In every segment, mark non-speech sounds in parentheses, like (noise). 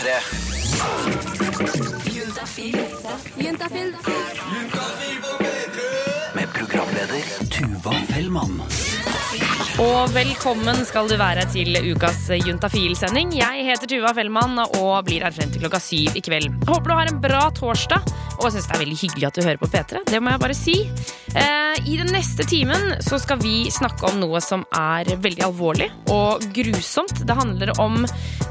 P3. Med programleder Tuva Fellmann. Og velkommen skal du være til ukas Juntafil-sending. Jeg heter Tuva Fellmann og blir her frem til klokka syv i kveld. Håper du har en bra torsdag, og syns det er veldig hyggelig at du hører på P3. Det må jeg bare si. Eh, I den neste timen så skal vi snakke om noe som er veldig alvorlig og grusomt. Det handler om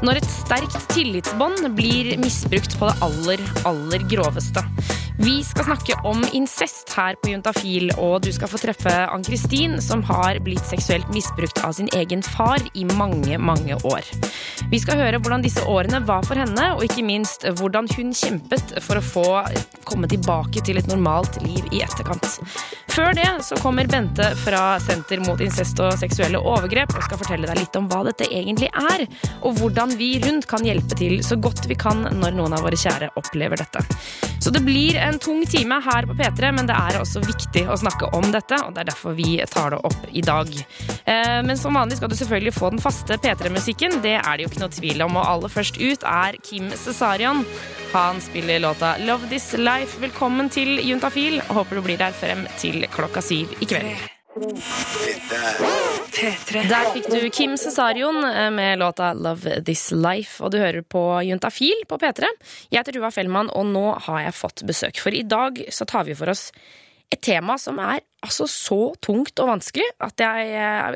når et sterkt tillitsbånd blir misbrukt på det aller, aller groveste. Vi skal snakke om incest her på Juntafil, og du skal få treffe Ann-Kristin, som har blitt seksuelt misbrukt av sin egen far i mange, mange år. Vi skal høre hvordan disse årene var for henne, og ikke minst hvordan hun kjempet for å få komme tilbake til et normalt liv i etterkant. Før det så kommer Bente fra Senter mot incest og seksuelle overgrep og skal fortelle deg litt om hva dette egentlig er, og hvordan vi rundt kan hjelpe til så godt vi kan når noen av våre kjære opplever dette. Så det blir en tung time her på P3, men det er også viktig å snakke om dette, og det er derfor vi tar det opp i dag. Eh, Men som vanlig skal du selvfølgelig få den faste P3-musikken, det er det jo ikke noe tvil om, og aller først ut er Kim Cesarion. Han spiller låta Love This Life. Velkommen til Juntafil. Håper du blir der frem til klokka syv i kveld. Der fikk du Kim Cesarion eh, med låta Love This Life, og du hører på Juntafil på P3. Jeg heter Tuva Fellmann, og nå har jeg fått besøk. For i dag så tar vi for oss et tema som er altså så tungt og vanskelig at jeg,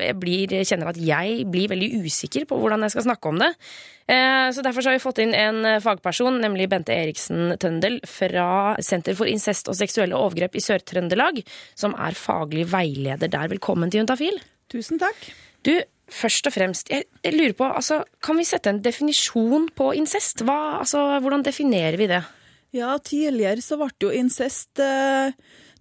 jeg blir, kjenner at jeg blir veldig usikker på hvordan jeg skal snakke om det. Eh, Så Derfor så har vi fått inn en fagperson, nemlig Bente Eriksen Tøndel fra Senter for incest og seksuelle overgrep i Sør-Trøndelag, som er faglig veileder der. Velkommen til Juntafil. Tusen takk. Du, først og fremst, jeg, jeg lurer på, altså, kan vi sette en definisjon på incest? Hva, altså, hvordan definerer vi det? Ja, tidligere så ble jo incest eh,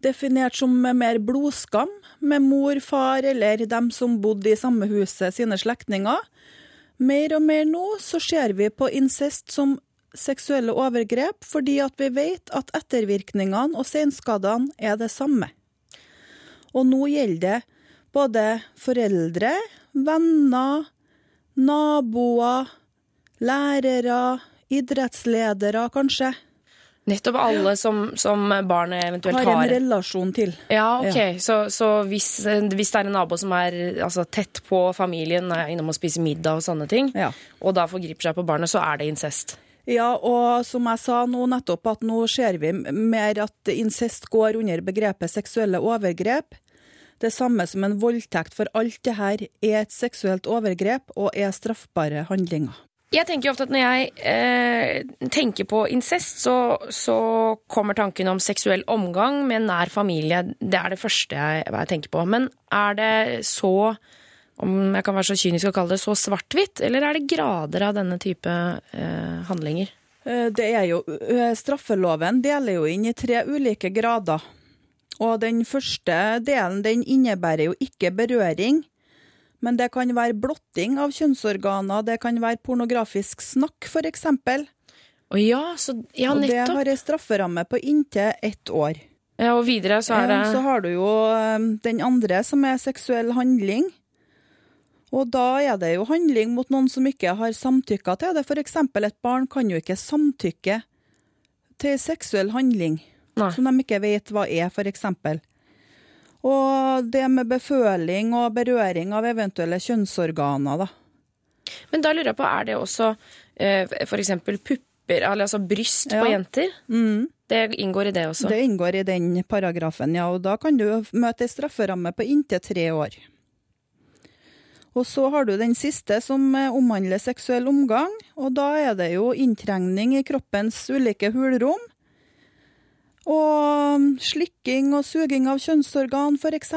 definert som mer blodskam med mor, far eller dem som bodde i samme huset, sine slektninger. Mer og mer nå så ser vi på incest som seksuelle overgrep, fordi at vi vet at ettervirkningene og senskadene er det samme. Og nå gjelder det både foreldre, venner, naboer, lærere, idrettsledere, kanskje. Nettopp alle som, som barnet eventuelt Har Har en relasjon til. Ja, ok. Så, så hvis, hvis det er en nabo som er altså, tett på familien, er innom og spiser middag og sånne ting, Ja. og da forgriper seg på barnet, så er det incest. Ja, og som jeg sa nå nettopp, at nå ser vi mer at incest går under begrepet seksuelle overgrep. Det samme som en voldtekt, for alt det her er et seksuelt overgrep og er straffbare handlinger. Jeg tenker jo ofte at når jeg eh, tenker på incest, så, så kommer tanken om seksuell omgang med nær familie. Det er det første jeg, jeg tenker på. Men er det så, om jeg kan være så kynisk å kalle det, så svart-hvitt? Eller er det grader av denne type eh, handlinger? Eh, Det er jo, eh, Straffeloven deler jo inn i tre ulike grader. Og den første delen den innebærer jo ikke berøring, men det kan være blotting av kjønnsorganer, det kan være pornografisk snakk f.eks. Å ja, så, ja Og det har ei strafferamme på inntil ett år. Ja, og videre så er det Så har du jo eh, den andre, som er seksuell handling. Og da er det jo handling mot noen som ikke har samtykka til det. F.eks. et barn kan jo ikke samtykke til seksuell handling Nei. som de ikke vet hva er, f.eks. Og det med beføling og berøring av eventuelle kjønnsorganer, da. Men da lurer jeg på, er det også f.eks. for eksempel pupper, altså bryst på jenter? Mm. Det inngår i det også? Det inngår i den paragrafen, ja. Og da kan du møte ei strafferamme på inntil tre år. Og så har du den siste, som eh, omhandler seksuell omgang. Og da er det jo inntrengning i kroppens ulike hulrom. Og slikking og suging av kjønnsorgan, f.eks.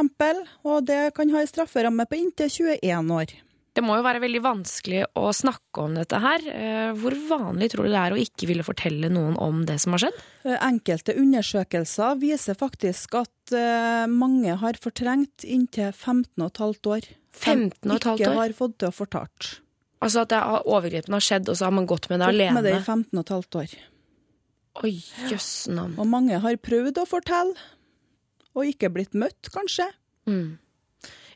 Og det kan ha en strafferamme på inntil 21 år. Det må jo være veldig vanskelig å snakke om dette her. Eh, Hvor vanlig tror du det er å ikke ville fortelle noen om det som har skjedd? Eh, Enkelte undersøkelser viser faktisk at eh, mange har fortrengt inntil 15 15 år. 15 og et halvt Ikke har fått det fortalt. Altså at overgrepene har skjedd, og så har man gått med det Gått alene? med det i 15 15,5 år. Oi, jøss navn. Og mange har prøvd å fortelle, og ikke blitt møtt, kanskje. Mm.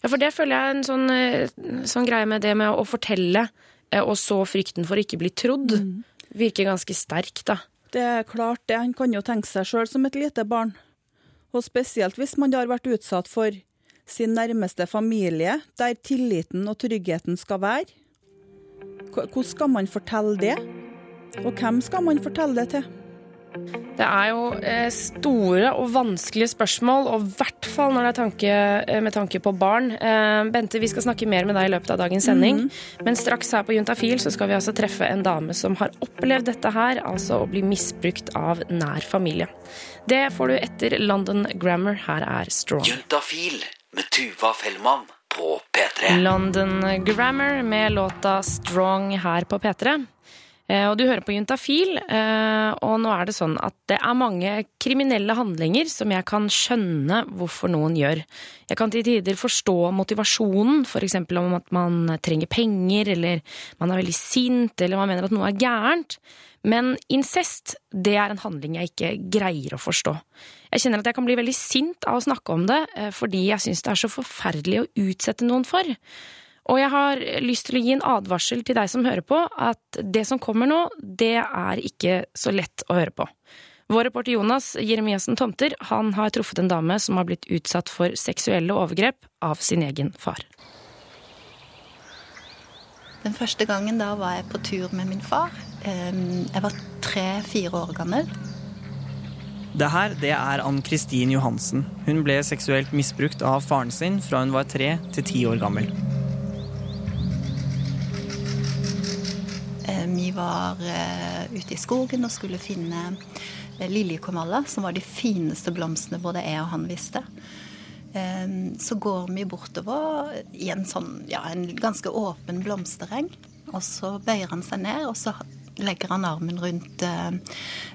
Ja, for det føler jeg er en sånn, eh, sånn greie med det med å fortelle, eh, og så frykten for ikke bli trodd. Virker ganske sterk, da. Det er klart det. Han kan jo tenke seg sjøl som et lite barn. Og spesielt hvis man har vært utsatt for sin nærmeste familie, der tilliten og tryggheten skal være. Hvordan skal man fortelle det? Og hvem skal man fortelle det til? Det er jo eh, store og vanskelige spørsmål, og i hvert fall når det er tanke, eh, med tanke på barn. Eh, Bente, vi skal snakke mer med deg i løpet av dagens sending. Men straks her på Juntafil så skal vi altså treffe en dame som har opplevd dette her, altså å bli misbrukt av nær familie. Det får du etter London Grammar. Her er Strong. Juntafil med Tuva Fellmann på P3. London Grammar med låta Strong her på P3. Eh, Og du hører på Juntafil, eh, og nå er det sånn at det er mange kriminelle handlinger som jeg kan skjønne hvorfor noen gjør. Jeg kan til tider forstå motivasjonen, f.eks. om at man trenger penger, eller man er veldig sint, eller man mener at noe er gærent. Men incest, det er en handling jeg ikke greier å forstå. Jeg kjenner at jeg kan bli veldig sint av å snakke om det, eh, fordi jeg syns det er så forferdelig å utsette noen for. Og jeg har lyst til å gi en advarsel til deg som hører på, at det som kommer nå, det er ikke så lett å høre på. Vår reporter Jonas Jeremiassen Tomter han har truffet en dame som har blitt utsatt for seksuelle overgrep av sin egen far. Den første gangen da var jeg på tur med min far. Jeg var tre-fire år gammel. Det her det er Ann-Kristin Johansen. Hun ble seksuelt misbrukt av faren sin fra hun var tre til ti år gammel. Vi var eh, ute i skogen og skulle finne liljekomalla, som var de fineste blomstene både jeg og han visste. Eh, Så går vi bortover i en sånn, ja, en ganske åpen blomstereng. Og så bøyer han seg ned, og så legger han armen rundt eh,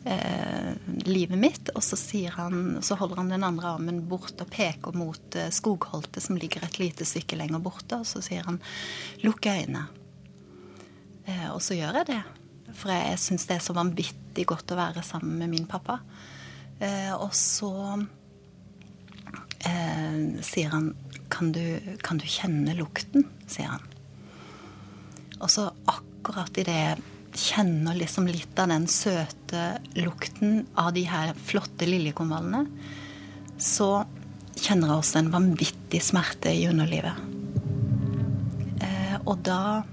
eh, livet mitt. Og så, sier han, så holder han den andre armen bort og peker mot eh, skogholtet som ligger et lite stykke lenger borte. Og så sier han 'lukk øynene'. Eh, og så gjør jeg det. For jeg, syns det er så vanvittig godt å være sammen med min pappa. Eh, og så eh, sier han kan du, kan du kjenne lukten? sier han. Og så akkurat idet jeg kjenner liksom litt av den søte lukten av de her flotte liljekonvallene, så kjenner jeg også en vanvittig smerte i underlivet. Og da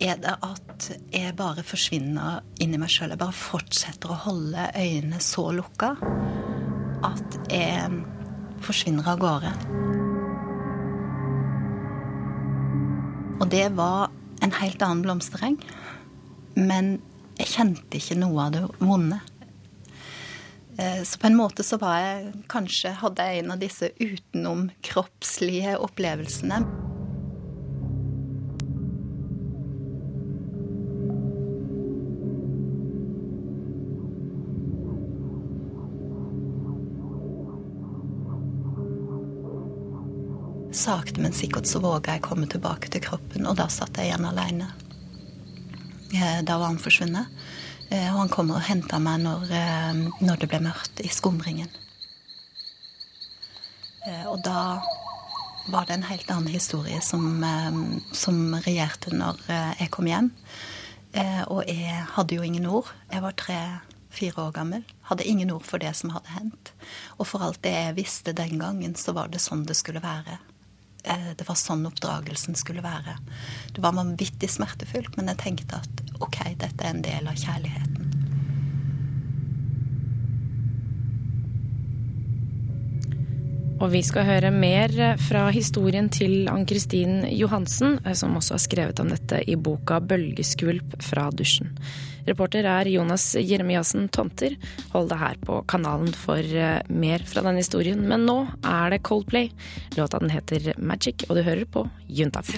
er det at jeg bare forsvinner inn i meg sjøl. Jeg bare fortsetter å holde øynene så lukka at jeg forsvinner av gårde. Og det var en helt annen blomstereng. Men jeg kjente ikke noe av det vonde. Eh, Så på en måte så var jeg kanskje hadde jeg en av disse utenomkroppslige opplevelsene. Sakte, men sikkert så våga jeg komme tilbake til kroppen, og da satt jeg igjen aleine. Da var han forsvunnet. Eh, Og han kom og henta meg når, eh, når det ble mørkt, i skumringen. Eh, Og da var det en helt annen historie som, eh, som regjerte når eh, jeg kom hjem. Eh, Og jeg hadde jo ingen ord. Jeg var tre-fire år gammel. Hadde ingen ord for det som hadde hendt. Og for alt det jeg visste den gangen, så var det sånn det skulle være. Eh, Det var sånn oppdragelsen skulle være. Det var vanvittig smertefullt, men jeg tenkte at ok, dette er en del av kjærligheten. Og vi skal høre mer fra historien til Ann-Kristin Johansen, eh, som også har skrevet om dette i boka 'Bølgeskvulp fra dusjen'. Reporter er Jonas Jeremiassen Tomter. Hold deg her på kanalen for eh, mer fra denne historien. Men nå er det Coldplay. Låta den heter 'Magic', og du hører på Juntaf.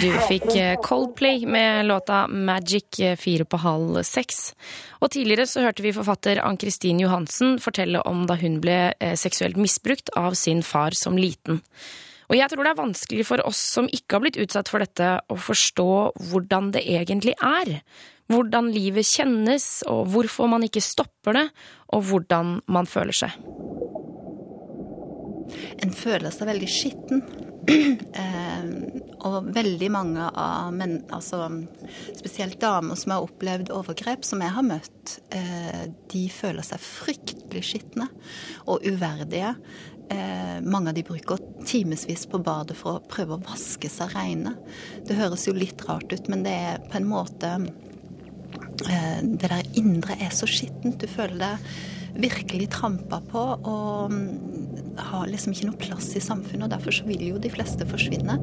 Du fikk eh, Coldplay med låta Magic eh, fire på halv seks. Og tidligere så hørte vi forfatter Ann-Kristin Johansen fortelle om da hun ble seksuelt misbrukt av sin far som liten. Og jeg tror det er vanskelig for oss som ikke har blitt utsatt for dette, å forstå hvordan det egentlig er. Hvordan livet kjennes, og hvorfor man ikke stopper det, og hvordan man føler seg. En føler seg veldig skitten. (clears throat) Eh, og veldig mange av menn, altså spesielt damer som har opplevd overgrep, som jeg har møtt, eh, de føler seg fryktelig skitne og uverdige. Eh, mange av de bruker timevis på badet for å prøve å vaske seg reine. Det høres jo litt rart ut, men det er på en måte Det der indre er så skittent. Du føler deg virkelig trampa på og har liksom ikke noe plass i samfunnet, og derfor så vil jo de fleste forsvinne.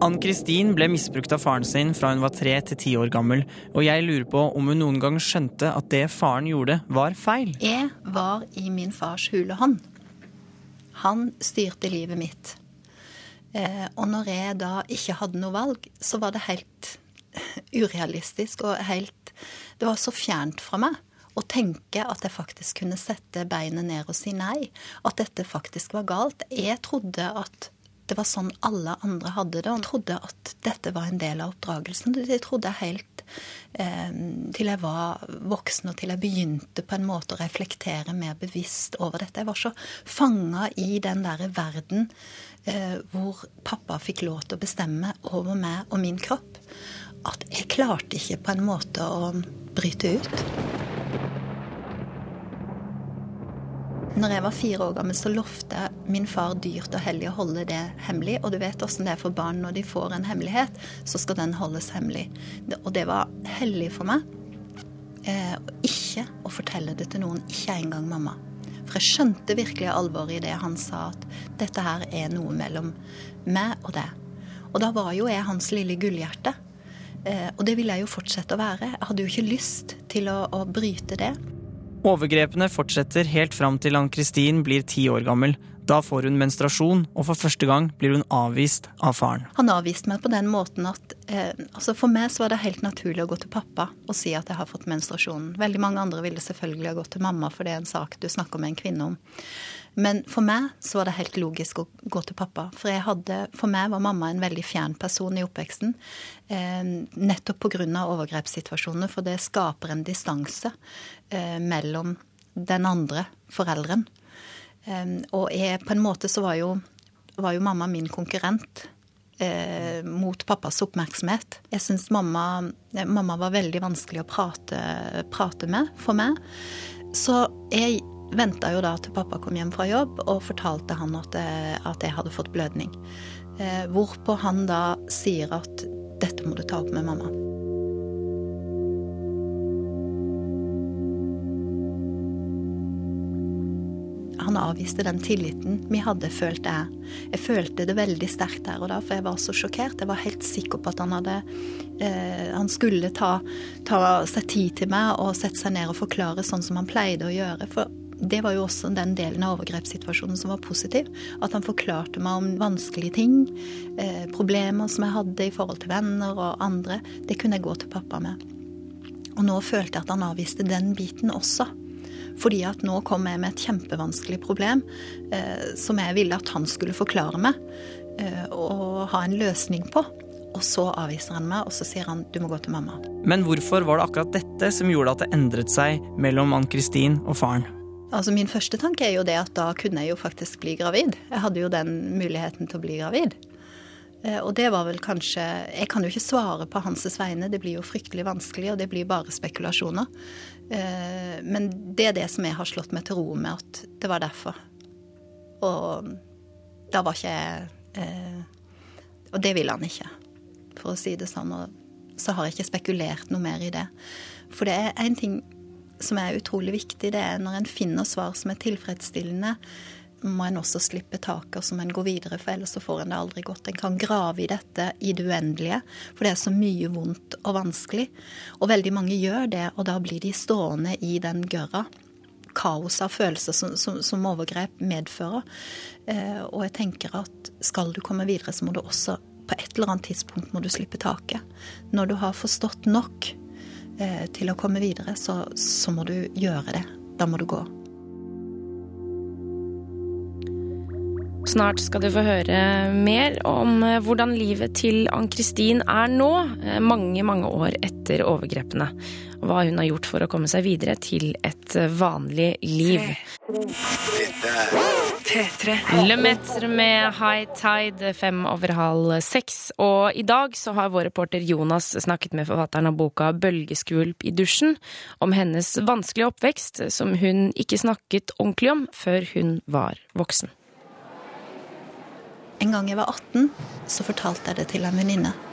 Ann-Kristin ble misbrukt av faren sin fra hun var tre til ti år gammel, og jeg lurer på om hun noen gang skjønte at det faren gjorde, var feil. Jeg var i min fars hule hånd. Han styrte livet mitt. Eh, og når jeg da ikke hadde noe valg, så var det helt urealistisk og helt Det var så fjernt fra meg å tenke at jeg faktisk kunne sette beinet ned og si nei. At dette faktisk var galt. Jeg trodde at det var sånn alle andre hadde det, og trodde at dette var en del av oppdragelsen. Det trodde jeg helt eh, til jeg var voksen, og til jeg begynte på en måte å reflektere mer bevisst over dette. Jeg var så fanga i den derre verden eh, hvor pappa fikk lov til å bestemme over meg og min kropp, at jeg klarte ikke på en måte å bryte ut. Når jeg var fire år gammel, så lovte min far dyrt og hellig å holde det hemmelig. Og du vet åssen det er for barn når de får en hemmelighet, så skal den holdes hemmelig. Og det var hellig for meg. Eh, ikke å fortelle det til noen, ikke engang mamma. For jeg skjønte virkelig alvoret i det han sa, at dette her er noe mellom meg og deg. Og da var jo jeg hans lille gullhjerte. Eh, og det ville jeg jo fortsette å være. Jeg hadde jo ikke lyst til å, å bryte det. Overgrepene fortsetter helt fram til Ann-Kristin blir ti år gammel. Da får hun menstruasjon, og for første gang blir hun avvist av faren. Han avviste meg på den måten at eh, altså For meg så var det helt naturlig å gå til pappa og si at jeg har fått menstruasjon. Veldig mange andre ville selvfølgelig ha gått til mamma, for det er en sak du snakker med en kvinne om. Men for meg så var det helt logisk å gå til pappa. For, hadde, for meg var mamma en veldig fjern person i oppveksten. Eh, nettopp pga. overgrepssituasjoner. For det skaper en distanse eh, mellom den andre forelderen. Eh, og jeg, på en måte så var jo, var jo mamma min konkurrent. Eh, mot pappas oppmerksomhet. Jeg syns mamma, mamma, var veldig vanskelig å prate, prate med for meg. Så jeg venta jo da til pappa kom hjem fra jobb og fortalte han at, eh, at jeg hadde fått blødning. Eh, hvorpå han da sier at dette må du ta opp med mamma. Han avviste den tilliten vi hadde, følte jeg. Jeg følte det veldig sterkt der og da, for jeg var så sjokkert. Jeg var helt sikker på at han hadde eh, Han skulle ta, ta seg tid til meg og sette seg ned og forklare sånn som han pleide å gjøre. For det var jo også den delen av overgrepssituasjonen som var positiv. At han forklarte meg om vanskelige ting, eh, problemer som jeg hadde i forhold til venner og andre. Det kunne jeg gå til pappa med. Og nå følte jeg at han avviste den biten også. Fordi at nå kom jeg med et kjempevanskelig problem eh, som jeg ville at han skulle forklare meg eh, og ha en løsning på. Og så avviser han meg, og så sier han du må gå til mamma. Men hvorfor var det akkurat dette som gjorde at det endret seg mellom Ann-Kristin og faren? Altså Min første tanke er jo det at da kunne jeg jo faktisk bli gravid. Jeg hadde jo den muligheten til å bli gravid. Eh, og det var vel kanskje Jeg kan jo ikke svare på hans vegne, det blir jo fryktelig vanskelig, og det blir bare spekulasjoner. Eh, men det er det som jeg har slått meg til ro med, at det var derfor. Og da var ikke jeg eh, Og det ville han ikke, for å si det sånn. Og så har jeg ikke spekulert noe mer i det. For det er én ting som er utrolig viktig, det er når en finner svar som er tilfredsstillende, må en også slippe taket, så må en gå videre, for ellers så får en det aldri godt. En kan grave i dette i det uendelige, for det er så mye vondt og vanskelig. Og veldig mange gjør det, og da blir de stående i den gørra. Kaos av følelser som, som, som overgrep medfører. Eh, og jeg tenker at skal du komme videre, så må du også på et eller annet tidspunkt må du slippe taket. Når du har forstått nok, til å komme videre, så, så må du gjøre det. Da må du gå. Snart skal du få høre mer om eh, hvordan livet til Ann-Kristin er nå, eh, mange, mange år etter overgrepene. Og hva hun har gjort for å komme seg videre til et eh, vanlig liv. Lemaitre med High Tide fem over halv seks. Og i dag så har vår reporter Jonas snakket med forfatteren av boka 'Bølgeskvulp i dusjen' om hennes vanskelige oppvekst, som hun ikke snakket ordentlig om før hun var voksen. En gang jeg var 18, så fortalte jeg det til en venninne.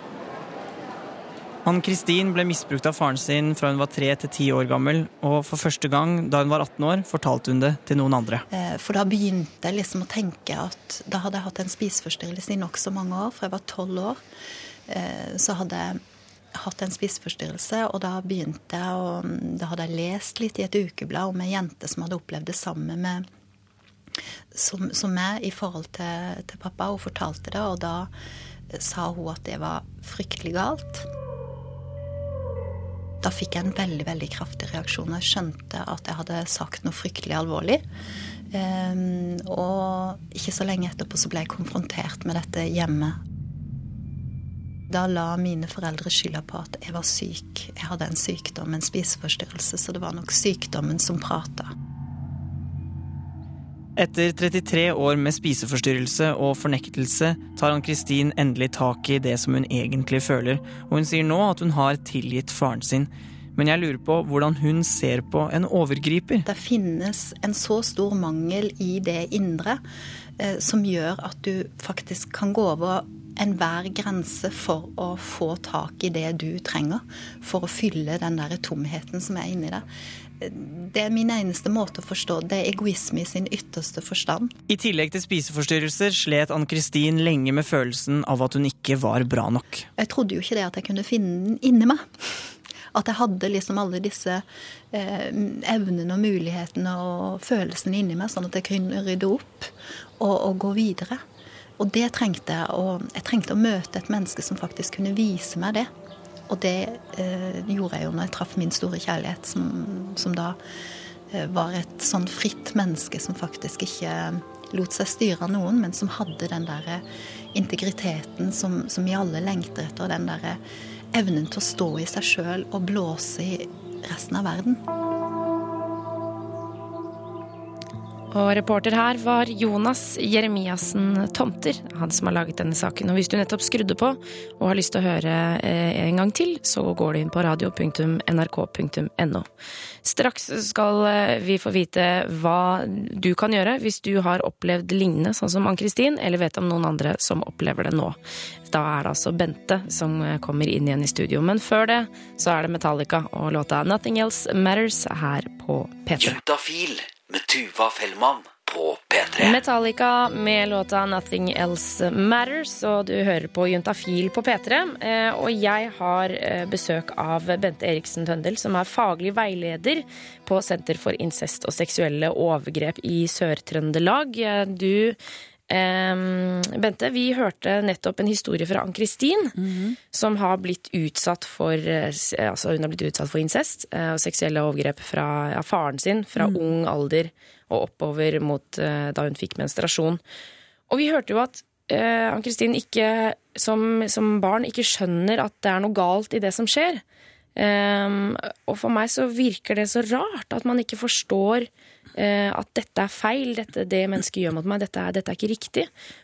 Ann-Kristin ble misbrukt av faren sin fra hun var tre til ti år gammel, og for første gang da hun var 18 år, fortalte hun det til noen andre. Eh, for da begynte jeg liksom å tenke at da hadde jeg hatt en spiseforstyrrelse i nokså mange år. Fra jeg var tolv år, eh, så hadde jeg hatt en spiseforstyrrelse, og da begynte jeg å Da hadde jeg lest litt i et ukeblad om ei jente som hadde opplevd det samme med som, som meg i forhold til, til pappa. Hun fortalte det, og da sa hun at det var fryktelig galt. Da fikk jeg en veldig veldig kraftig reaksjon. Jeg skjønte at jeg hadde sagt noe fryktelig alvorlig. Um, og ikke så lenge etterpå så ble jeg konfrontert med dette hjemme. Da la mine foreldre skylda på at jeg var syk. Jeg hadde en sykdom, en spiseforstyrrelse, så det var nok sykdommen som prata. Etter 33 år med spiseforstyrrelse og fornektelse tar Ann-Kristin endelig tak i det som hun egentlig føler, og hun sier nå at hun har tilgitt faren sin. Men jeg lurer på hvordan hun ser på en overgriper. Det finnes en så stor mangel i det indre eh, som gjør at du faktisk kan gå over enhver grense for å få tak i det du trenger for å fylle den der tomheten som er inni deg det er min eneste måte å forstå det. er egoisme i sin ytterste forstand. I tillegg til spiseforstyrrelser slet Ann-Kristin lenge med følelsen av at hun ikke var bra nok. Jeg trodde jo ikke det at jeg kunne finne den inni meg. At jeg hadde liksom alle disse eh, evnene og mulighetene og følelsene inni meg, sånn at jeg kunne rydde opp og, og gå videre. Og det trengte jeg. Og jeg trengte å møte et menneske som faktisk kunne vise meg det. Og det eh, gjorde jeg jo når jeg traff min store kjærlighet, som, som da eh, var et sånn fritt menneske som faktisk ikke lot seg styre av noen, men som hadde den der integriteten som, som vi alle lengter etter, den der evnen til å stå i seg sjøl og blåse i resten av verden. Og reporter her var Jonas Jeremiassen Tomter, han som har laget denne saken. Og hvis du nettopp skrudde på og har lyst til å høre eh, en gang til, så går du inn på radio.nrk.no. Straks skal eh, vi få vite hva du kan gjøre hvis du har opplevd lignende, sånn som Ann-Kristin, eller vet om noen andre som opplever det nå. Da er det altså Bente som eh, kommer inn igjen i studio. Men før det så er det Metallica og låta 'Nothing Else Matters' her på P3. Med Tuva Fellmann på P3. Metallica med låta 'Nothing Else Matters', og du hører på Juntafil på P3. Eh, og jeg har eh, besøk av Bente Eriksen Tøndel, som er faglig veileder på Senter for incest og seksuelle overgrep i Sør-Trøndelag. Eh, du Um, Bente, vi hørte nettopp en historie fra Ann-Kristin, mm -hmm. som har blitt utsatt for Altså, hun har blitt utsatt for incest uh, og seksuelle overgrep fra ja, faren sin fra mm. ung alder og oppover mot uh, da hun fikk menstruasjon. Og vi hørte jo at uh, Ann-Kristin ikke som, som, barn ikke skjønner at det er noe galt i det som skjer. Um, og for meg så virker det så rart at man ikke forstår Eh, at dette er feil, dette, det mennesket gjør mot meg, dette er, dette er, ikke riktig.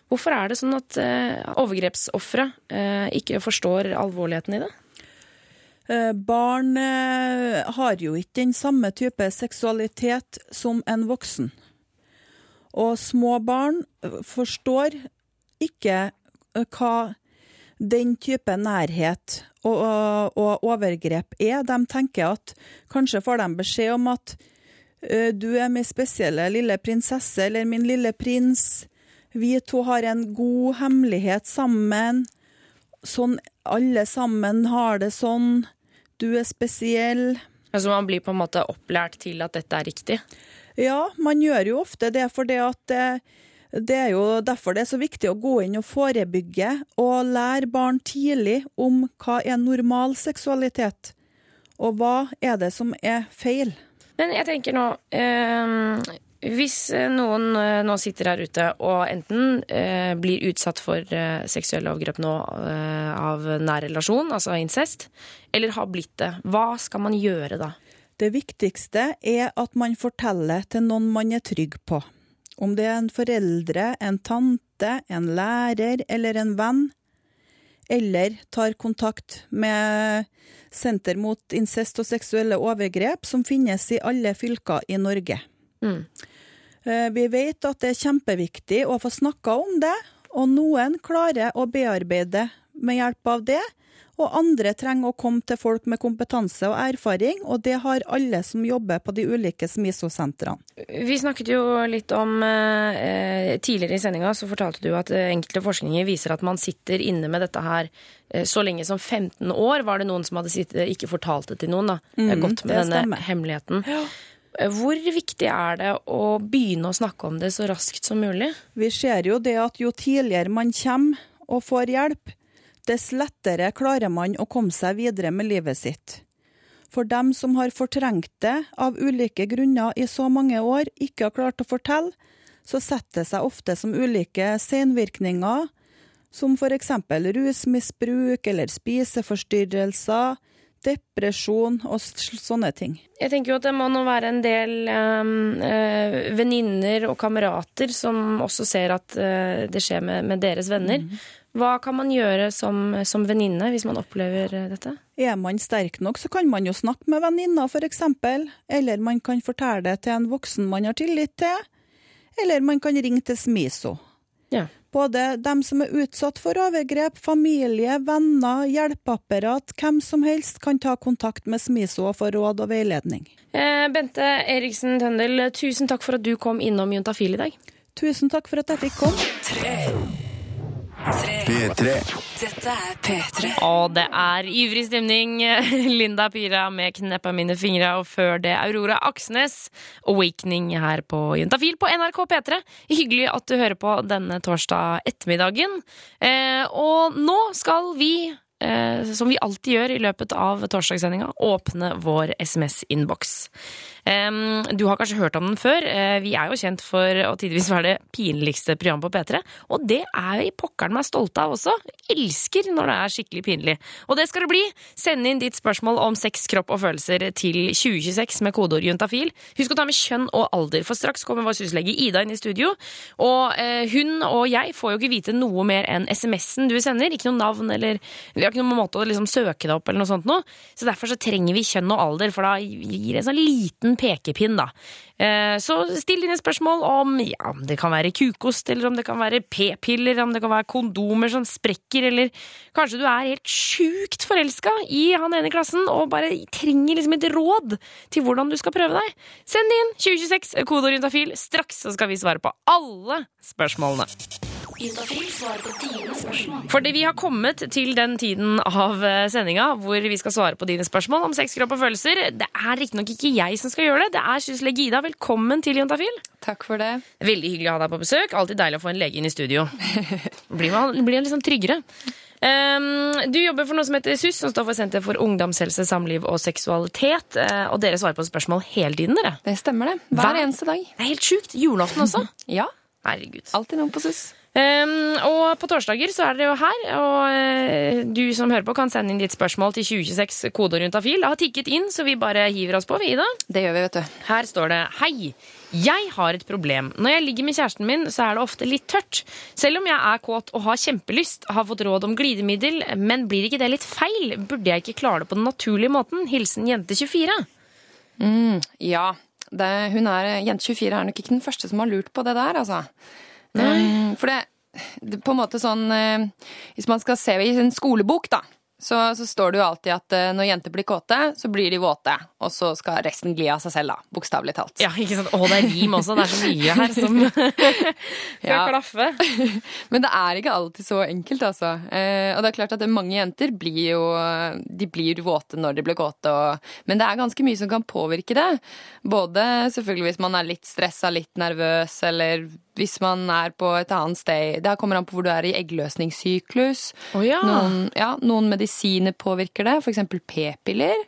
Hvorfor er det sånn at uh, overgrepsofre uh, ikke forstår alvorligheten i det? Barn har jo ikke den samme type seksualitet som en voksen. Og små barn forstår ikke hva den type nærhet og, og, og overgrep er. De tenker at kanskje får de beskjed om at Eh, du er min spesielle lille prinsesse, eller min lille prins. Vi to har en god hemmelighet sammen. Sånn alle sammen har det sånn. Du er spesiell. Altså Man blir på en måte opplært til at dette er riktig? Ja, man gjør jo ofte det. For det, det, det er jo derfor det er så viktig å gå inn og forebygge og lære barn tidlig om hva er normal seksualitet, og hva er det som er feil. Men jeg tenker nå eh, Hvis eh, noen eh, nå sitter her ute og enten eh, blir utsatt for eh, seksuelle overgrep nå eh, av nær relasjon, altså incest, eller har blitt det, hva skal man gjøre da? Det viktigste er at man forteller til noen man er trygg på. Om det er en foreldre, en tante, en lærer eller en venn. Eller tar kontakt med Senter mot incest og seksuelle overgrep, som finnes i alle fylker i Norge. Mm. Eh, Vi vet at det er kjempeviktig å få snakka om det, og noen klarer å bearbeide med hjelp av det, og andre trenger å komme til folk med kompetanse og erfaring, og det har alle som jobber på de ulike SMISO-sentrene. Vi snakket jo litt om eh, Tidligere i sendinga så fortalte du at eh, enkelte forskninger viser at man sitter inne med dette her eh, så lenge som 15 år. Var det noen som hadde sittet, ikke fortalt det til noen, da? er gått med det denne stemmer. hemmeligheten. Ja. Hvor viktig er det å begynne å snakke om det så raskt som mulig? Vi ser jo det at jo tidligere man kommer og får hjelp, dess lettere klarer man å komme seg videre med livet sitt. For dem som har fortrengt det av ulike grunner i så mange år, ikke har klart å fortelle, så setter det seg ofte som ulike senvirkninger, som eksempel rusmisbruk eller spiseforstyrrelser, depresjon og sånne ting. Jeg tenker jo at det må nå være en del eh, venninner og kamerater som også ser at øh, det skjer med, med deres venner. Mhm. Hva kan man gjøre som, som venninne hvis man opplever eh, dette? Er man sterk nok, så kan man jo snakke med venninna f.eks., eller man kan fortelle det til en voksen man har tillit til, eller man kan ringe til SMISO. Ja. Både dem som er utsatt for overgrep, familie, venner, hjelpeapparat, hvem som helst kan ta kontakt med SMISO og få råd og veiledning. Eh, Bente Eriksen Tøndel, tusen takk for at du kom innom Juntafil i dag. Tusen takk for at jeg fikk komme. P3. Dette er P3. Og det er ivrig stemning. (laughs) Linda Pira med 'Kneppa mine fingre', og før det Aurora Aksnes, 'Awakening' her på Juntafil på NRK P3. Hyggelig at du hører på denne torsdag ettermiddagen. Eh, og nå skal vi eh, som vi alltid gjør i løpet av torsdagssendinga, åpne vår SMS-innboks. Du har kanskje hørt om den før. Eh, vi er jo kjent for å tidvis være det pinligste programmet på P3. Og det er vi pokkeren meg stolte av også. Elsker når det er skikkelig pinlig. Og det skal det bli. Send inn ditt spørsmål om sex, kropp og følelser til 2026 med kodeord juntafil. Husk å ta med kjønn og alder, for straks kommer vår syslege Ida inn i studio. Og eh, hun og jeg får jo ikke vite noe mer enn SMS-en du sender. Ikke noe navn eller Vi har ikke noen måte å liksom søke deg opp eller noe sånt noe. Så derfor så trenger vi kjønn og alder, for da gir det en sånn liten pekepinn, da. Eh, Så still dine spørsmål om ja, om det kan være kukost, eller om det kan være p-piller, om det kan være kondomer som sprekker, eller kanskje du er helt sjukt forelska i han ene i klassen og bare trenger liksom et råd til hvordan du skal prøve deg. Send inn 2026, kodeorientafil. Straks så skal vi svare på alle spørsmålene. Fordi vi har kommet til den tiden av eh, sendinga hvor vi skal svare på dine spørsmål om sex, kropp og følelser. Det er riktignok ikke jeg som skal gjøre det, det er Sysle Gida. Velkommen til Jontafil. Takk for det. Veldig hyggelig å ha deg på besøk. Alltid deilig å få en lege inn i studio. (laughs) Blir man blir man litt sånn tryggere. Um, du jobber for noe som heter SUS, som står for Senter for ungdomshelse, samliv og seksualitet. Uh, og dere svarer på spørsmål hele tiden, dere. Det stemmer, det. Hver Hver eneste dag. Det er helt sjukt. Julaften også. (laughs) Ja. Herregud. Alltid noen på SUS. Um, og på torsdager så er dere jo her, og uh, du som hører på kan sende inn ditt spørsmål til 2026 av fil. Det har tikket inn, så vi bare hiver oss på, vi, Ida. Det gjør vi, vet du. Her står det Hei, jeg har et problem. Når jeg ligger med kjæresten min, så er det ofte litt tørt. Selv om jeg er kåt og har kjempelyst, har fått råd om glidemiddel, men blir ikke det litt feil? Burde jeg ikke klare det på den naturlige måten? Hilsen jente 24. Ja. Det, hun er, Jente 24 er nok ikke den første som har lurt på det der, altså. Um, for det, det på en måte sånn eh, Hvis man skal se i en skolebok, da, så, så står det jo alltid at eh, når jenter blir kåte, så blir de våte. Og så skal resten gli av seg selv, da. Bokstavelig talt. Ja, ikke sant? Å, det er rim også. Det er så mye her som (laughs) skal Ja. klaffe. (laughs) Men det er ikke alltid så enkelt, altså. Eh, og det er klart at mange jenter blir jo De blir våte når de blir kåte, og, men det er ganske mye som kan påvirke det. Både selvfølgelig hvis man er litt stressa, litt nervøs, eller hvis man er på et annet sted. Det kommer an på hvor du er i eggløsningssyklus. Å ja. Noen, ja, noen medisiner påvirker det, f.eks. p-piller.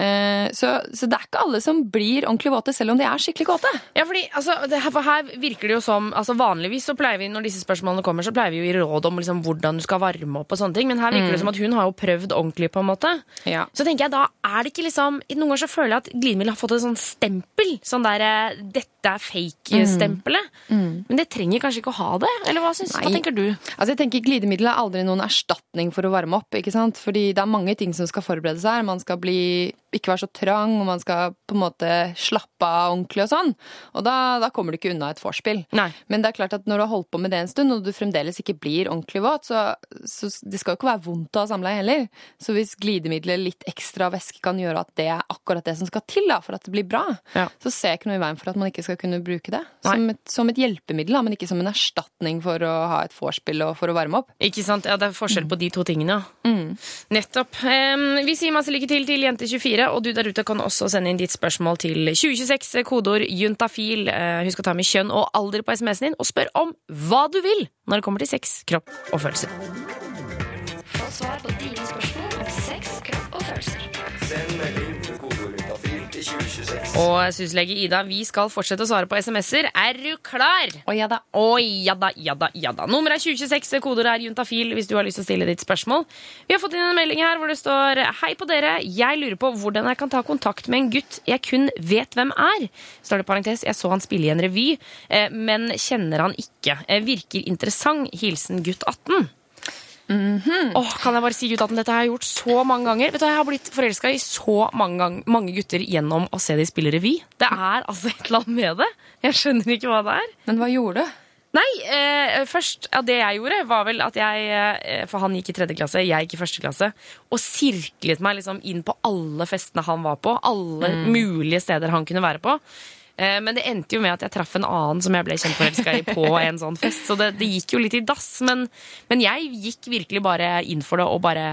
Eh, så, så det er ikke alle som blir ordentlig våte, selv om de er skikkelig kåte. Ja, fordi altså, det her, for her virker det jo som altså Vanligvis så pleier vi når disse spørsmålene kommer, så pleier vi jo i råd om liksom, hvordan du skal varme opp og sånne ting. Men her virker det som at hun har jo prøvd ordentlig, på en måte. Ja. Så tenker jeg da er det ikke liksom Noen ganger så føler jeg at glidemiddel har fått et sånn stempel. Sånn der eh, 'dette er fake'-stempelet. Men det trenger kanskje ikke å ha det? Eller hva, synes, hva tenker du? Altså jeg tenker Glidemiddel er aldri noen erstatning for å varme opp. ikke sant? Fordi det er mange ting som skal forberedes her. Man skal bli, ikke være så trang, og man skal på en måte slappe av ordentlig og sånn. Og da, da kommer du ikke unna et vorspiel. Men det er klart at når du har holdt på med det en stund, og du fremdeles ikke blir ordentlig våt, så, så det skal jo ikke være vondt å ha samleie heller. Så hvis glidemiddelet litt ekstra væske kan gjøre at det er akkurat det som skal til da, for at det blir bra, Ja. så ser jeg ikke noe i veien for at man ikke skal kunne bruke det. Som et, som et hjelpemiddel, men ikke som en erstatning for å ha et vorspiel og for å varme opp. Ikke sant? Ja, Det er forskjell på de to tingene. Mm. Nettopp. Vi sier masse lykke til til Jente24, og du der ute kan også sende inn ditt spørsmål til 2026, kodeord juntafil. Eh, husk å ta med kjønn og alder på SMS-en din, og spør om hva du vil når det kommer til sex, kropp og følelser. Og syslege Ida, vi skal fortsette å svare på SMS-er. Er du klar? Å ja da. Å ja da, ja da, ja da. Nummeret er 2026, koder er juntafil hvis du har lyst til å stille ditt spørsmål. Vi har fått inn en melding her hvor det står Hei på dere, jeg lurer på hvordan jeg kan ta kontakt med en gutt jeg kun vet hvem er. Står det parentes, jeg så han spille i en revy, eh, men kjenner han ikke. Eh, Virker interessant. Hilsen gutt 18. Åh, kan jeg bare si ut at Dette har jeg gjort så mange ganger. Vet du, Jeg har blitt forelska i så mange, mange gutter gjennom å se de spille revy. Det er altså et eller annet med det. Jeg skjønner ikke hva det er. Men hva gjorde du? Nei, eh, først, ja, det jeg gjorde var vel at jeg, eh, for han gikk i tredje klasse, jeg gikk i første klasse, og sirklet meg liksom inn på alle festene han var på, alle mulige steder han kunne være på. Eh, men det endte jo med at jeg traff en annen som jeg ble kjempeforelska i på en sånn fest, så det, det gikk jo litt i dass. Men, men jeg gikk virkelig bare inn for det, og bare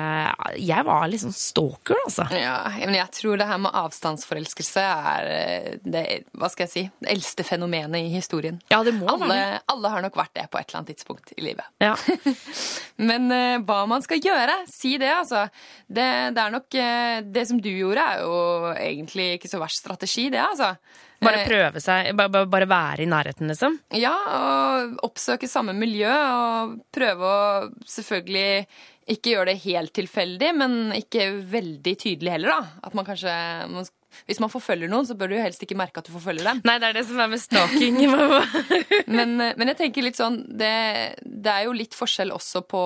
Jeg var liksom stalker, altså. Ja, men jeg tror det her med avstandsforelskelse er eh, det, hva skal jeg si, det eldste fenomenet i historien. Ja, det må Alle, være alle har nok vært det på et eller annet tidspunkt i livet. Ja. (laughs) Men eh, hva man skal gjøre, si det, altså. Det, det er nok Det som du gjorde, er jo egentlig ikke så verst strategi, det, altså. Bare Eh, prøve seg, bare, være i nærheten, liksom. Ja, og oppsøke samme miljø, og prøve å selvfølgelig ikke gjøre det helt tilfeldig, men ikke veldig tydelig heller, da. At man kanskje Hvis man forfølger noen, så bør du jo helst ikke merke at du forfølger dem. Nei, det er det som er med stalking. (laughs) Men, men jeg tenker litt sånn det, det er jo litt forskjell også på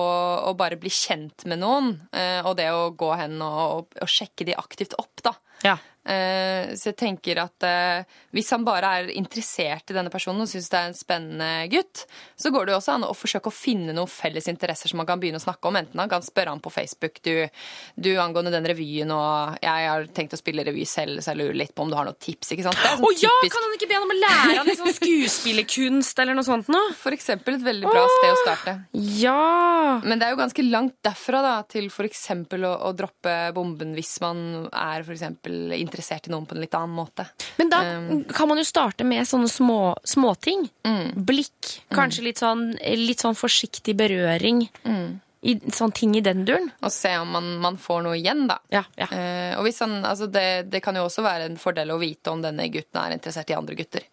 å bare bli kjent med noen, eh, og det å gå hen og, og sjekke de aktivt opp, da. ja. Eh, Så jeg tenker at eh, hvis han bare er interessert i denne personen og syns det er en spennende gutt, så går det jo også an å forsøke å finne noen felles interesser som man kan begynne å snakke om. Enten han kan spørre han på Facebook du, du angående den revyen, og jeg har tenkt å spille revy selv, så jeg lurer litt på om du har noen tips. ikke sant? Er Å sånn ja, typisk- kan han ikke be han om å lære han sånn skuespillerkunst eller noe sånt noe? (laughs) For eksempel et veldig bra sted å starte. Ja! Men det er jo ganske langt derfra da, til f.eks. Å, å droppe bomben hvis man er for eksempel interessert i noen på en litt annen måte. Men da Um, kan man jo starte med sånne små, småting. Mm. Blikk. Kanskje litt sånn, litt sånn forsiktig berøring. Mm. I, sånn ting i den duren. Og se om man, man får noe igjen, da. Ja, ja. Uh, og han, altså det, det kan jo også være en fordel å vite om denne gutten er interessert i andre gutter.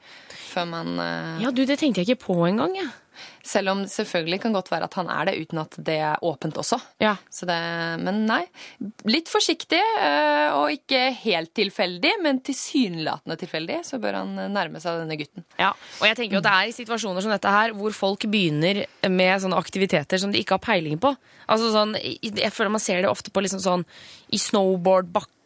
Før man uh... ja, du, det tenkte jeg ikke på engang. Ja. Selv om selvfølgelig kan godt være at han er det, uten at det er åpent også. Ja. Så det, men nei. Litt forsiktig, eh, og ikke helt tilfeldig, men tilsynelatende tilfeldig, så bør han nærme seg denne gutten. Ja, og jeg tenker jo at det er i situasjoner som dette her hvor folk begynner med sånne aktiviteter som de ikke har peiling på. Altså sånn, Jeg føler man ser det ofte på liksom sånn i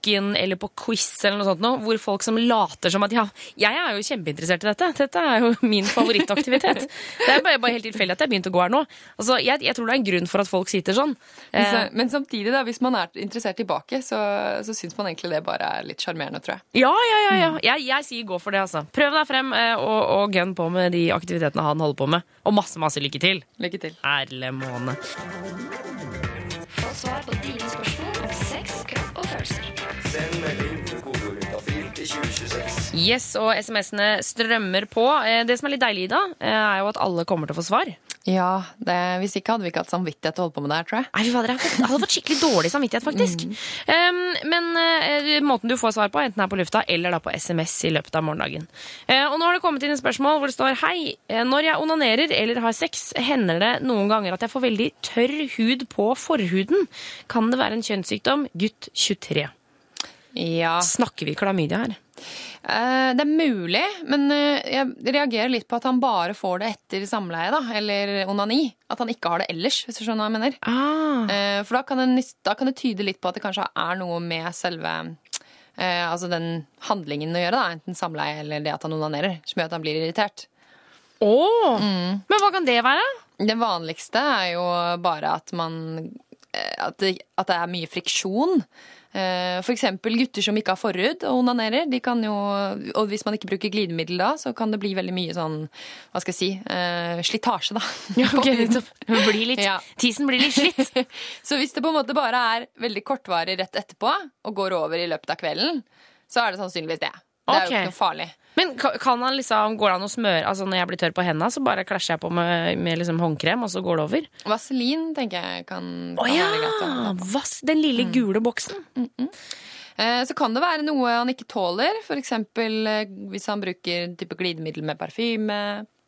snowboardbakken eller på quiz eller noe sånt noe, hvor folk som later som at ja, jeg er jo kjempeinteressert i dette. Dette er jo min favorittaktivitet. Det er bare, bare helt tilfeldig at jeg begynte å gå her nå. Altså, jeg, jeg tror det er en grunn for at folk sitter sånn. Men, Eh, så, men samtidig, da, hvis man er interessert tilbake, så, så syns man egentlig det bare er litt sjarmerende, tror jeg. ja, ja, ja. ja. Jeg, jeg sier gå for det, altså. Prøv deg frem, eh, og, og gun på med de aktivitetene han holder på med. Og masse, masse lykke til. Lykke til. ærlig måne. Få svar på dine spørsmål Yes, og SMS-ene strømmer på. Eh, det som er litt deilig, Ida, eh, er jo at alle kommer til å få svar. Ja, det, Hvis ikke hadde vi ikke hatt samvittighet til å holde på med det her, tror jeg. Nei, fader, Jeg hadde fått skikkelig dårlig samvittighet, faktisk. Mm. Um, men uh, måten du får svar på, enten her på lufta eller da på SMS i løpet av morgendagen. Uh, og nå har det kommet inn et spørsmål hvor det står Hei, når jeg onanerer eller har sex, hender det noen ganger at jeg får veldig tørr hud på forhuden. Kan det være en kjønnssykdom? Gutt 23. Ja, Snakker vi klamydia her? Eh, Det er mulig, men eh, jeg reagerer litt på at han bare får det etter samleie, da, eller onani. At han ikke har det ellers, hvis du skjønner hva jeg mener. Ah. Eh, For da kan, det, da kan det tyde litt på at det kanskje er noe med selve Altså den handlingen å gjøre, da, enten samleie eller det at han onanerer, som gjør at han blir irritert. Åh. Men hva kan det være? Det vanligste er jo bare at man At det, at det er mye friksjon. Eh, eksempel gutter som ikke har forhud og onanerer. De kan jo, og hvis man ikke bruker glidemiddel da, så kan det bli veldig mye sånn Hva skal jeg si eh, slitasje, da. (laughs) Ja, ok, på huden. nettopp. Det blir litt, Ja. Tisen blir litt slitt. (laughs) Så hvis det på en måte bare er veldig kortvarig rett etterpå, og går over i løpet av kvelden, så er det sannsynligvis det. Det er jo ikke noe farlig. Men kan han liksom, går det an å smøre Altså Når jeg blir tørr på hendene, så bare klasjer jeg på med, med liksom håndkrem, og så går det over? Vaselin tenker jeg kan, kan oh, ja! være greit. å ja! Den lille gule boksen. Eh, Så kan det være noe han ikke tåler. Eksempel eh, hvis han bruker type glidemiddel med parfyme.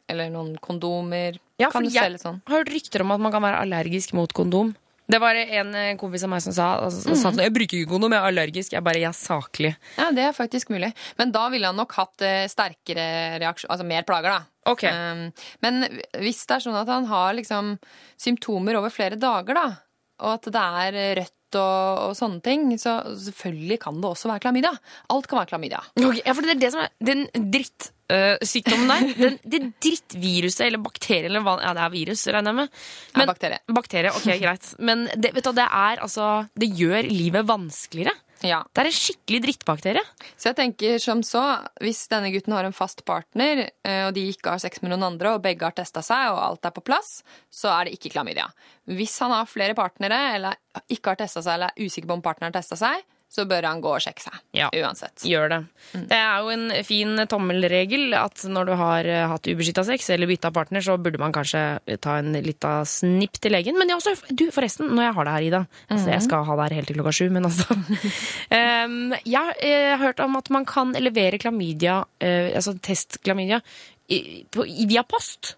Eller noen kondomer. Ja, kan for jeg sånn. har hørt rykter om at man kan være allergisk mot kondom. Det var en eh, kompis av meg som sa, altså, sa sånn, jeg bruker ikke kondom, jeg er allergisk. Jeg bare, jeg er saklig. Ja, det er faktisk mulig. Men da ville han nok hatt eh, sterkere reaksjon, altså mer plager, da. Ok. Um, men hvis det er sånn at han har liksom symptomer over flere dager, da, og at det er rødt og, og sånne ting, så selvfølgelig kan det også være klamydia. Alt kan være klamydia. Okay, ja, for det er det som er den drittsykdommen der. Den, det drittviruset eller bakterien eller hva Ja, det er virus, regner jeg med. Ja, bakterie. Bakterie, ok, greit. Men det, vet du, det er altså Det gjør livet vanskeligere. Ja. Det er en skikkelig drittbakterie. Så jeg tenker som så, hvis denne gutten har en fast partner, eh, og de ikke har sex med noen andre, og begge har testa seg, og alt er på plass, så er det ikke klamydia. Hvis han har flere partnere, eller ikke har testa seg, eller er usikker på om partneren har testa seg, så bør han gå og sjekke seg. Ja. Uansett. Gjør det. Det er jo en fin tommelregel at når du har eh, hatt ubeskytta sex eller bytta partner, så burde man kanskje ta en lita snipp til legen. Men også, du, forresten, når jeg har det her, Ida altså, Jeg skal ha det her helt til klokka sju, men altså (laughs) um, Jeg har eh, hørt om at man kan levere klamydia, uh, altså testklamydia, i- på- i- via post.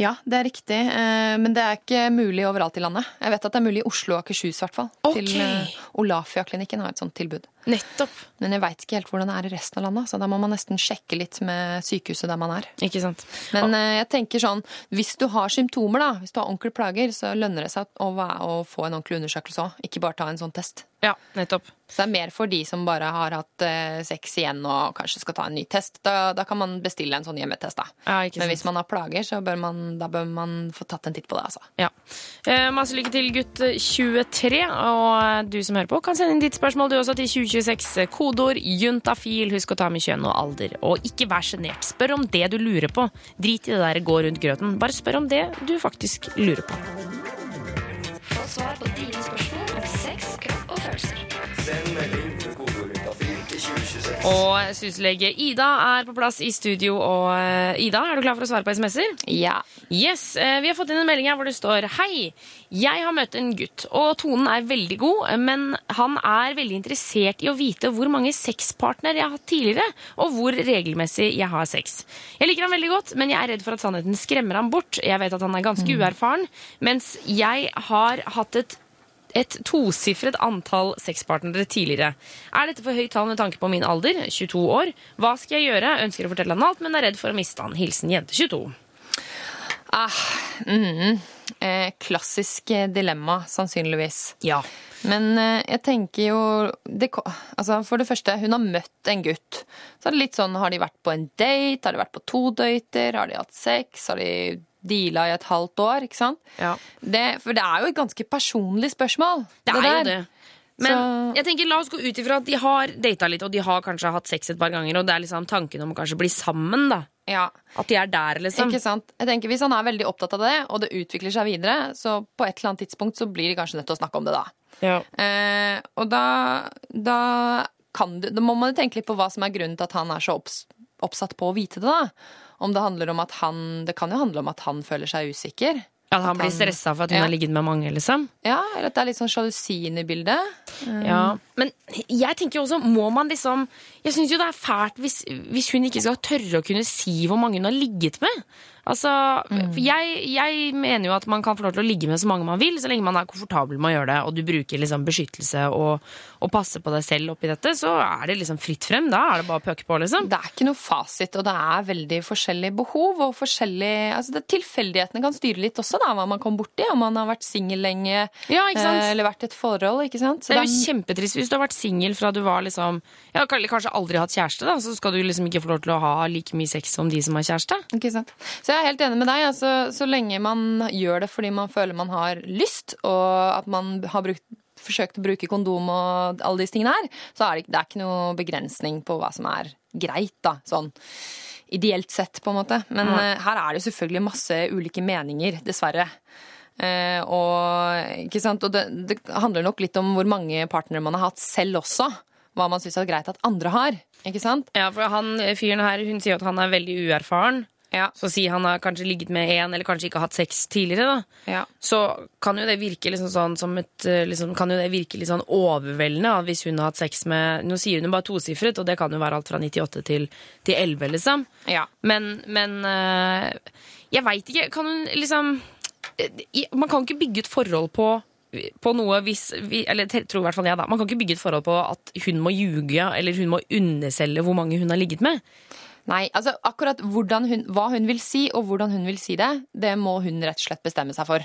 Ja, det er riktig, eh, men det er ikke mulig overalt i landet. Jeg vet at det er mulig i Oslo og Akershus, i hvert fall. Okay. Til eh, Olafia-klinikken har et sånt tilbud. Nettopp. Men jeg veit ikke helt hvordan det er i resten av landet, så da må man nesten sjekke litt med sykehuset der man er. Ikke sant. Men eh, jeg tenker sånn, hvis du har symptomer, da, hvis du har ordentlige plager, så lønner det seg å, å få en ordentlig undersøkelse òg, ikke bare ta en sånn test. Ja, nettopp. Så det er mer for de som bare har hatt eh, sex igjen og kanskje skal ta en ny test. Da, da kan man bestille en sånn hjemmetest, da. Ja, ikke Men sant. hvis man har plager, så bør man, da bør man få tatt en titt på det, altså. Ja. Eh, masse lykke til, gutt 23. Og du som hører på, kan sende inn ditt spørsmål du også til 2026. Kodeord juntafil. Husk å ta med kjønn og alder. Og ikke vær sjenert. Spør om det du lurer på. Drit i det der gå rundt grøten. Bare spør om det du faktisk lurer på. Få svar på dine spørsmål Og syslege Ida er på plass i studio. Og eh, Ida, er du klar for å svare på SMS-er? Ja. Yes, eh, Vi har fått inn en melding her hvor det står Hei, jeg har møtt en gutt, og tonen er veldig god, men han er veldig interessert i å vite hvor mange sexpartnere jeg har hatt tidligere, og hvor regelmessig jeg har sex. Jeg liker han veldig godt, men jeg er redd for at sannheten skremmer ham bort. Jeg vet at han er ganske uerfaren, mens jeg har hatt et et tosifret antall sexpartnere tidligere. Er dette for høyt tall med tanke på min alder, 22 år? Hva skal jeg gjøre? Ønsker å fortelle han alt, men er redd for å miste han. Hilsen jente 22. Ah, mm, eh, klassisk eh, dilemma, sannsynligvis. Ja. Men eh, jeg tenker jo det, altså For det første, hun har møtt en gutt. Så er det litt sånn, Har de vært på en date? Har de vært på to døyter? Har de hatt sex? Har de deala i et halvt år? ikke sant? Ja. Det, for det er jo et ganske personlig spørsmål. Det er jo det. Men Så- jeg tenker, la oss gå ut ifra at de har data litt, og de har kanskje hatt sex et par ganger, og det er liksom tanken om å kanskje bli sammen, da. Ja, At de er der, liksom. ikke sant? Jeg tenker Hvis han er veldig opptatt av det, og det utvikler seg videre, så på et eller annet tidspunkt så blir de kanskje nødt til å snakke om det da. Ja. Eh, og da, da, kan du, da må man jo tenke litt på hva som er grunnen til at han er så opps, oppsatt på å vite det. da. Om det handler om at han Det kan jo handle om at han føler seg usikker. At han blir stressa for at hun Ja. har ligget med mange, liksom? Ja, eller at det er litt sånn sjalusi i bildet. Ja, men jeg tenker jo også, må man liksom Jeg syns jo det er fælt hvis, hvis hun ikke skal tørre å kunne si hvor mange hun har ligget med. Altså, mm. jeg, jeg mener jo at man kan få lov til å ligge med så mange man vil, så lenge man er komfortabel med å gjøre det, og du bruker liksom beskyttelse og, og passer på deg selv oppi dette, så er det liksom fritt frem. Da er det bare å pøke på, liksom. Det er ikke noe fasit, og det er veldig forskjellige behov. og forskjellig, altså Tilfeldighetene kan styre litt også, da, hva man kom borti. Om man har vært singel lenge Ja, eh, eller vært i et forhold. ikke sant? Så Det er jo kjempetrist hvis du har vært singel fra du var liksom Ja, kanskje aldri hatt kjæreste, da, så skal du liksom ikke få lov til å ha like mye sex som de som har kjæreste. Ikke sant? Så jeg er helt enig med deg. Altså, så lenge man gjør det fordi man føler man har lyst, og at man har brukt, forsøkt å bruke kondom og alle disse tingene her, så er det, det er ikke noe begrensning på hva som er greit, da. Sånn ideelt sett, på en måte. Men eh, her er det selvfølgelig masse ulike meninger, dessverre. Uh, og ikke sant? Og det, det handler nok litt om hvor mange partnere man har hatt selv også. Hva man syns er greit at andre har. Ikke sant? Ja, for han fyren her, hun sier at han er veldig uerfaren. Ja. Så si han har kanskje ligget med én, eller kanskje ikke har hatt sex tidligere, da. Ja. Så kan jo det virke liksom sånn som et eh, liksom, Kan jo det virke litt sånn overveldende da, hvis hun har hatt sex med Nå sier hun jo bare tosifret, og det kan jo være alt fra 98 til, til 11, liksom. Ja. Men, men eh, jeg veit ikke. Kan hun liksom eh, Man kan ikke bygge et forhold på på noe hvis vi, Eller tror i hvert fall jeg, da. Man kan ikke bygge et forhold på at hun må ljuge eller hun må underselge hvor mange hun har ligget med. Nei, altså akkurat hun, hva hun vil si, og hvordan hun vil si det, det må hun rett og slett bestemme seg for.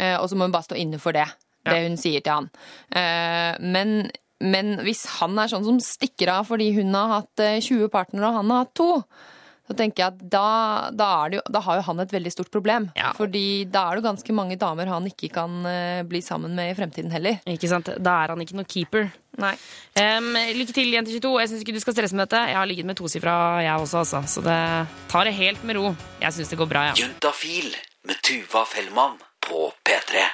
Eh, og så må hun bare stå inne for det, det hun sier til han. Eh, men, men hvis han er sånn som stikker av fordi hun har hatt eh, 20 partnere og han har hatt to, så tenker jeg at da, da, er det jo, da har jo han et veldig stort problem. Ja. Fordi da er det ganske mange damer han ikke kan eh, bli sammen med i fremtiden heller. Ikke sant? Da er han ikke noe keeper. Nei. Um, lykke til, jente 22. Jeg syns ikke du skal stresse med dette. Jeg har ligget med tosifra, jeg også, altså. Så det tar det helt med ro. Jeg syns det går bra, ja. Juntafil med Tuva Fellmann på P3.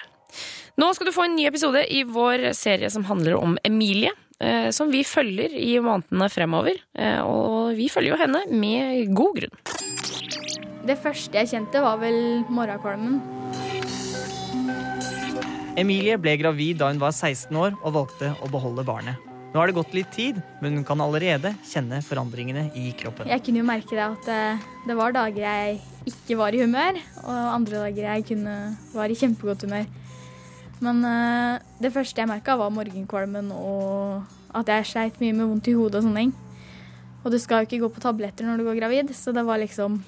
Nå skal du få en ny episode i vår serie som handler om Emilie. Eh, Som vi følger i månedene fremover. Eh, Og vi følger jo henne med god grunn. Det første jeg kjente, var vel morgenkvalmen. Emilie ble gravid da hun var 16 år og valgte å beholde barnet. Nå har det gått litt tid, men hun kan allerede kjenne forandringene i kroppen. Jeg kunne jo merke det at eh, det var dager jeg ikke var i humør, og andre dager jeg kunne, var i kjempegodt humør. Men uh, det første jeg merka, var morgenkvalmen og at jeg sleit mye med vondt i hodet og sånne ting. Og du skal jo ikke gå på tabletter når du går gravid, så det var liksom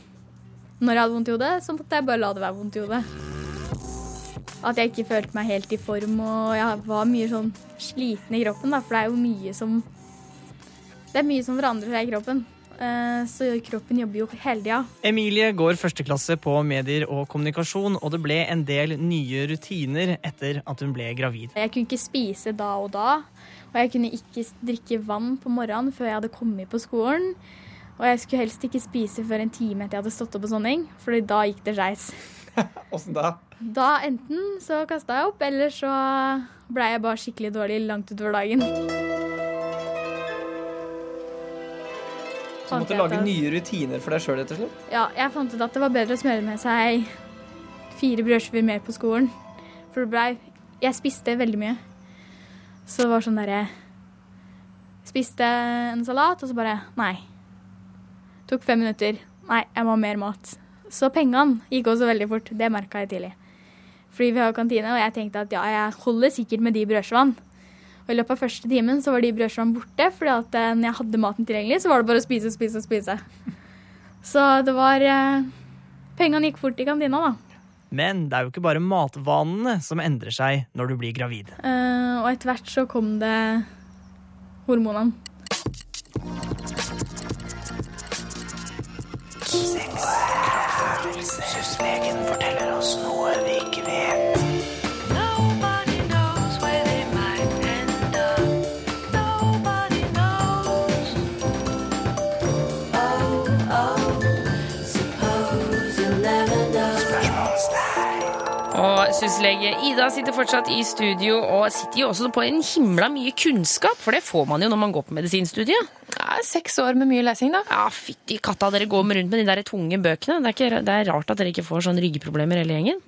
Når jeg hadde vondt i hodet, så måtte jeg bare la det være vondt i hodet. At jeg ikke følte meg helt i form, og jeg var mye sånn sliten i kroppen, da, for det er jo mye som Det er mye som forandrer seg i kroppen. Eh, Så kroppen jobber jo hele tida. Emilie går førsteklasse på medier og kommunikasjon, og det ble en del nye rutiner etter at hun ble gravid. Jeg kunne ikke spise da og da, og jeg kunne ikke drikke vann på morgenen før jeg hadde kommet på skolen. Og jeg skulle helst ikke spise før en time etter jeg hadde stått opp og sånne ting, fordi da gikk det skeis. (laughs) Åssen da? Da enten så kasta jeg opp, eller så blei jeg bare skikkelig dårlig langt utover dagen. Så du måtte lage nye rutiner for deg sjøl, rett og slett? Ja, jeg fant ut at det var bedre å smøre med seg fire brødskiver mer på skolen. For det blei Jeg spiste veldig mye. Så det var sånn derre Spiste en salat, og så bare Nei. Tok fem minutter. Nei, jeg må ha mer mat. Så pengene gikk også veldig fort. Det merka jeg tidlig. Fordi vi har kantine, og jeg tenkte at ja, jeg holder sikkert med de brødskivene. Og i løpet av første timen så var de brødskivene borte, fordi at eh, når jeg hadde maten tilgjengelig, så var det bare å spise og spise og spise. Så det var eh, Pengene gikk fort i kantina, da. Men det er jo ikke bare matvanene som endrer seg når du blir gravid. Eh, og etter hvert så kom det hormonene. Følelseslegen forteller oss noe vi ikke vet. Og Ida sitter fortsatt i studio og sitter jo også på en himla mye kunnskap, for det får man jo når man går på medisinstudiet. Det er seks år med mye lesing, da. Ja, fytti katta, dere går rundt med de der tunge bøkene. Det er, ikke, det er rart at dere ikke får sånn ryggproblemer hele gjengen.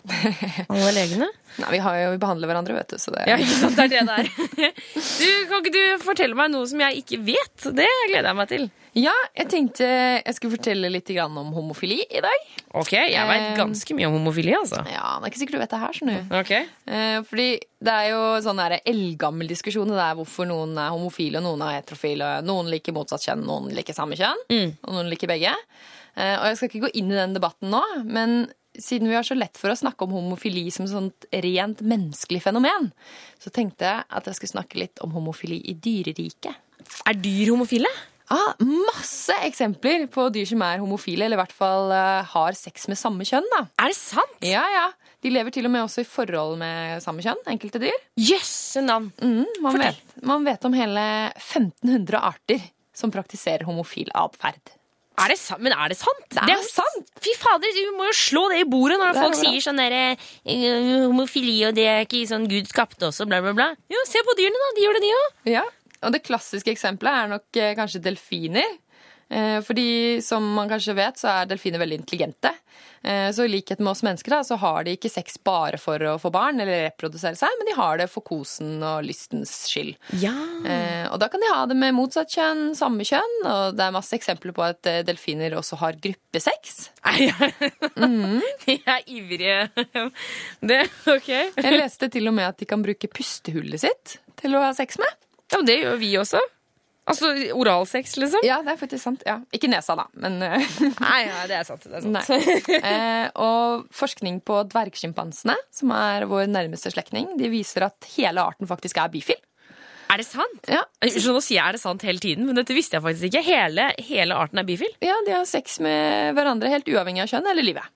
Alle legene. (laughs) Nei, vi, har jo, vi behandler hverandre, vet du. Så det... Ja, ikke sant, det er det der. (laughs) Du, kan ikke du fortelle meg noe som jeg ikke vet? Det gleder jeg meg til. Ja, jeg tenkte jeg skulle fortelle litt om homofili i dag. Ok, jeg vet Eh, ganske mye om homofili, altså. Ja, Det er ikke sikkert du vet det her. skjønner du. Ok. Eh, fordi det er jo sånn eldgammel diskusjon det der hvorfor noen er homofile og noen er heterofile. Noen liker motsatt kjønn, noen liker samme kjønn, og noen liker begge. Eh, og jeg skal ikke gå inn i den debatten nå, men siden vi har så lett for å snakke om homofili som et sånt rent menneskelig fenomen, så tenkte jeg at jeg skulle snakke litt om homofili i dyreriket. Er dyr homofile? Ah, masse eksempler på dyr som er homofile, eller i hvert fall uh, har sex med samme kjønn. da. Er det sant? Ja, ja. De lever til og med også i forhold med samme kjønn, enkelte dyr. Jøsse navn. Mm, man, Fortell. vet, man vet om hele 1500 arter som praktiserer homofil atferd. Er det sant? Men er det sant? Det er sant! Fy fader, du må jo slå det i bordet når er folk bra. sier sånn derre eh, homofili og det er ikke sånn Gud skapte også, bla, bla, bla. Jo, se på dyrene, da. De gjør det, de òg. Ja, og det klassiske eksempelet er nok eh, kanskje delfiner. Eh, fordi som man kanskje vet, så er delfiner veldig intelligente. Eh, så i likhet med oss mennesker da, så har de ikke sex bare for å få barn eller reprodusere seg, men de har det for kosen og lystens skyld. Ja. Eh, og da kan de ha det med motsatt kjønn, samme kjønn, og det er masse eksempler på at delfiner også har gruppesex. (laughs) De er ivrige. (laughs) Det, ok. Jeg leste til og med at de kan bruke pustehullet sitt til å ha sex med. Ja, men det gjør vi også. Altså oralsex, liksom. Ja, det er faktisk sant. Ja. Ikke nesa, da, men eh, (laughs) Nei, ja, det er sant. Det er sant. (laughs) Eh, og forskning på dvergsjimpansene, som er vår nærmeste slektning, de viser at hele arten faktisk er bifil. Er det sant? Ja. Så nå sier jeg er det sant hele tiden, men dette visste jeg faktisk ikke. Hele, hele arten er bifil? ja, de har sex med hverandre helt uavhengig av kjønn eller livet.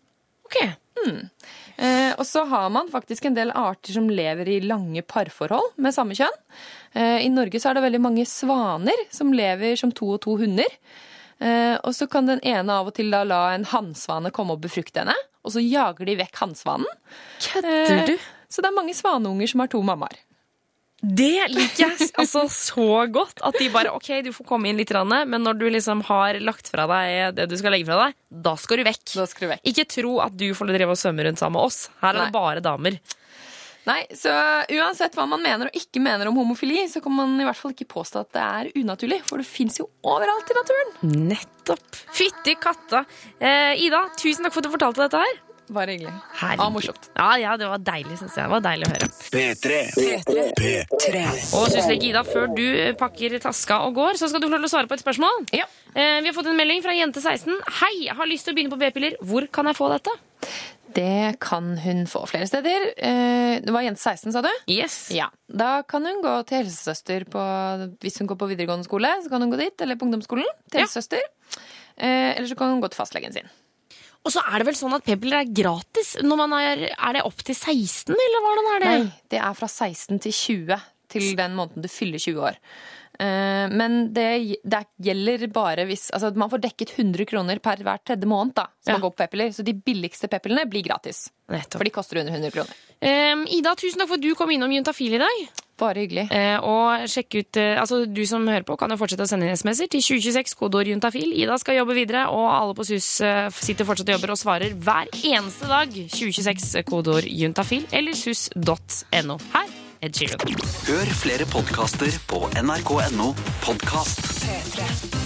Ok. Eh, og så har man faktisk en del arter som lever i lange parforhold med samme kjønn. Eh, I Norge så er det veldig mange svaner som lever som to og to hunder. Eh, og så kan den ene av og til da la en hannsvane komme og befrukte henne, og så jager de vekk hannsvanen. Kødder du? Eh, så det er mange svaneunger som har to mammaer. Det liker jeg altså så godt. At de bare OK, du får komme inn litt, men når du liksom har lagt fra deg det du skal legge fra deg, da skal du vekk. Skal du vekk. Ikke tro at du får drive og svømme rundt sammen med oss. Her er Nei. det bare damer. Nei, så Uansett hva man mener og ikke mener om homofili, så kan man i hvert fall ikke påstå at det er unaturlig, for det fins jo overalt i naturen. Nettopp. Fytti katta. Eh, Ida, tusen takk for at du fortalte dette her. Bare hyggelig. Herregud. Ja, morsomt. Ja, ja, det var deilig, syns jeg. Det var deilig å høre. P3. P3. Og syslege Ida, før du pakker taska og går, så skal du klare å svare på et spørsmål. Ja. Eh, vi har fått en melding fra jente16. Hei, jeg har lyst til å begynne på p-piller. Hvor kan jeg få dette? Det kan hun få flere steder. Eh, Det var jente 16, sa du? Yes. Ja. Da kan hun gå til helsesøster på Hvis hun går på videregående skole, så kan hun gå dit. Eller på ungdomsskolen. Til Ja. Eh, Eller så kan hun gå til fastlegen sin. Og så er det vel sånn at p-piller er gratis når er Er det opp til 16, eller hvordan er det? Nei, det er fra 16 til 20 til den måneden du fyller 20 år. Eh, Men det, det gjelder bare hvis altså Man får dekket 100 kroner per hver tredje måned da, som Ja. man går på p-piller. Så de billigste p-pillene blir gratis. Nettopp. For de koster under 100 kroner. Um, Ida, tusen takk for at du kom innom Juntafil i dag. Bare hyggelig. Uh, og sjekk ut, uh, altså Du som hører på, kan jo fortsette å sende inn SMS-er til 2026, kodeord juntafil. Ida skal jobbe videre, og alle på SUS uh, sitter fortsatt og jobber og svarer hver eneste dag. 2026, kodeord juntafil, eller sus.no. Her Ed Sheeran. Hør flere podkaster på nrk.no podkast. P3.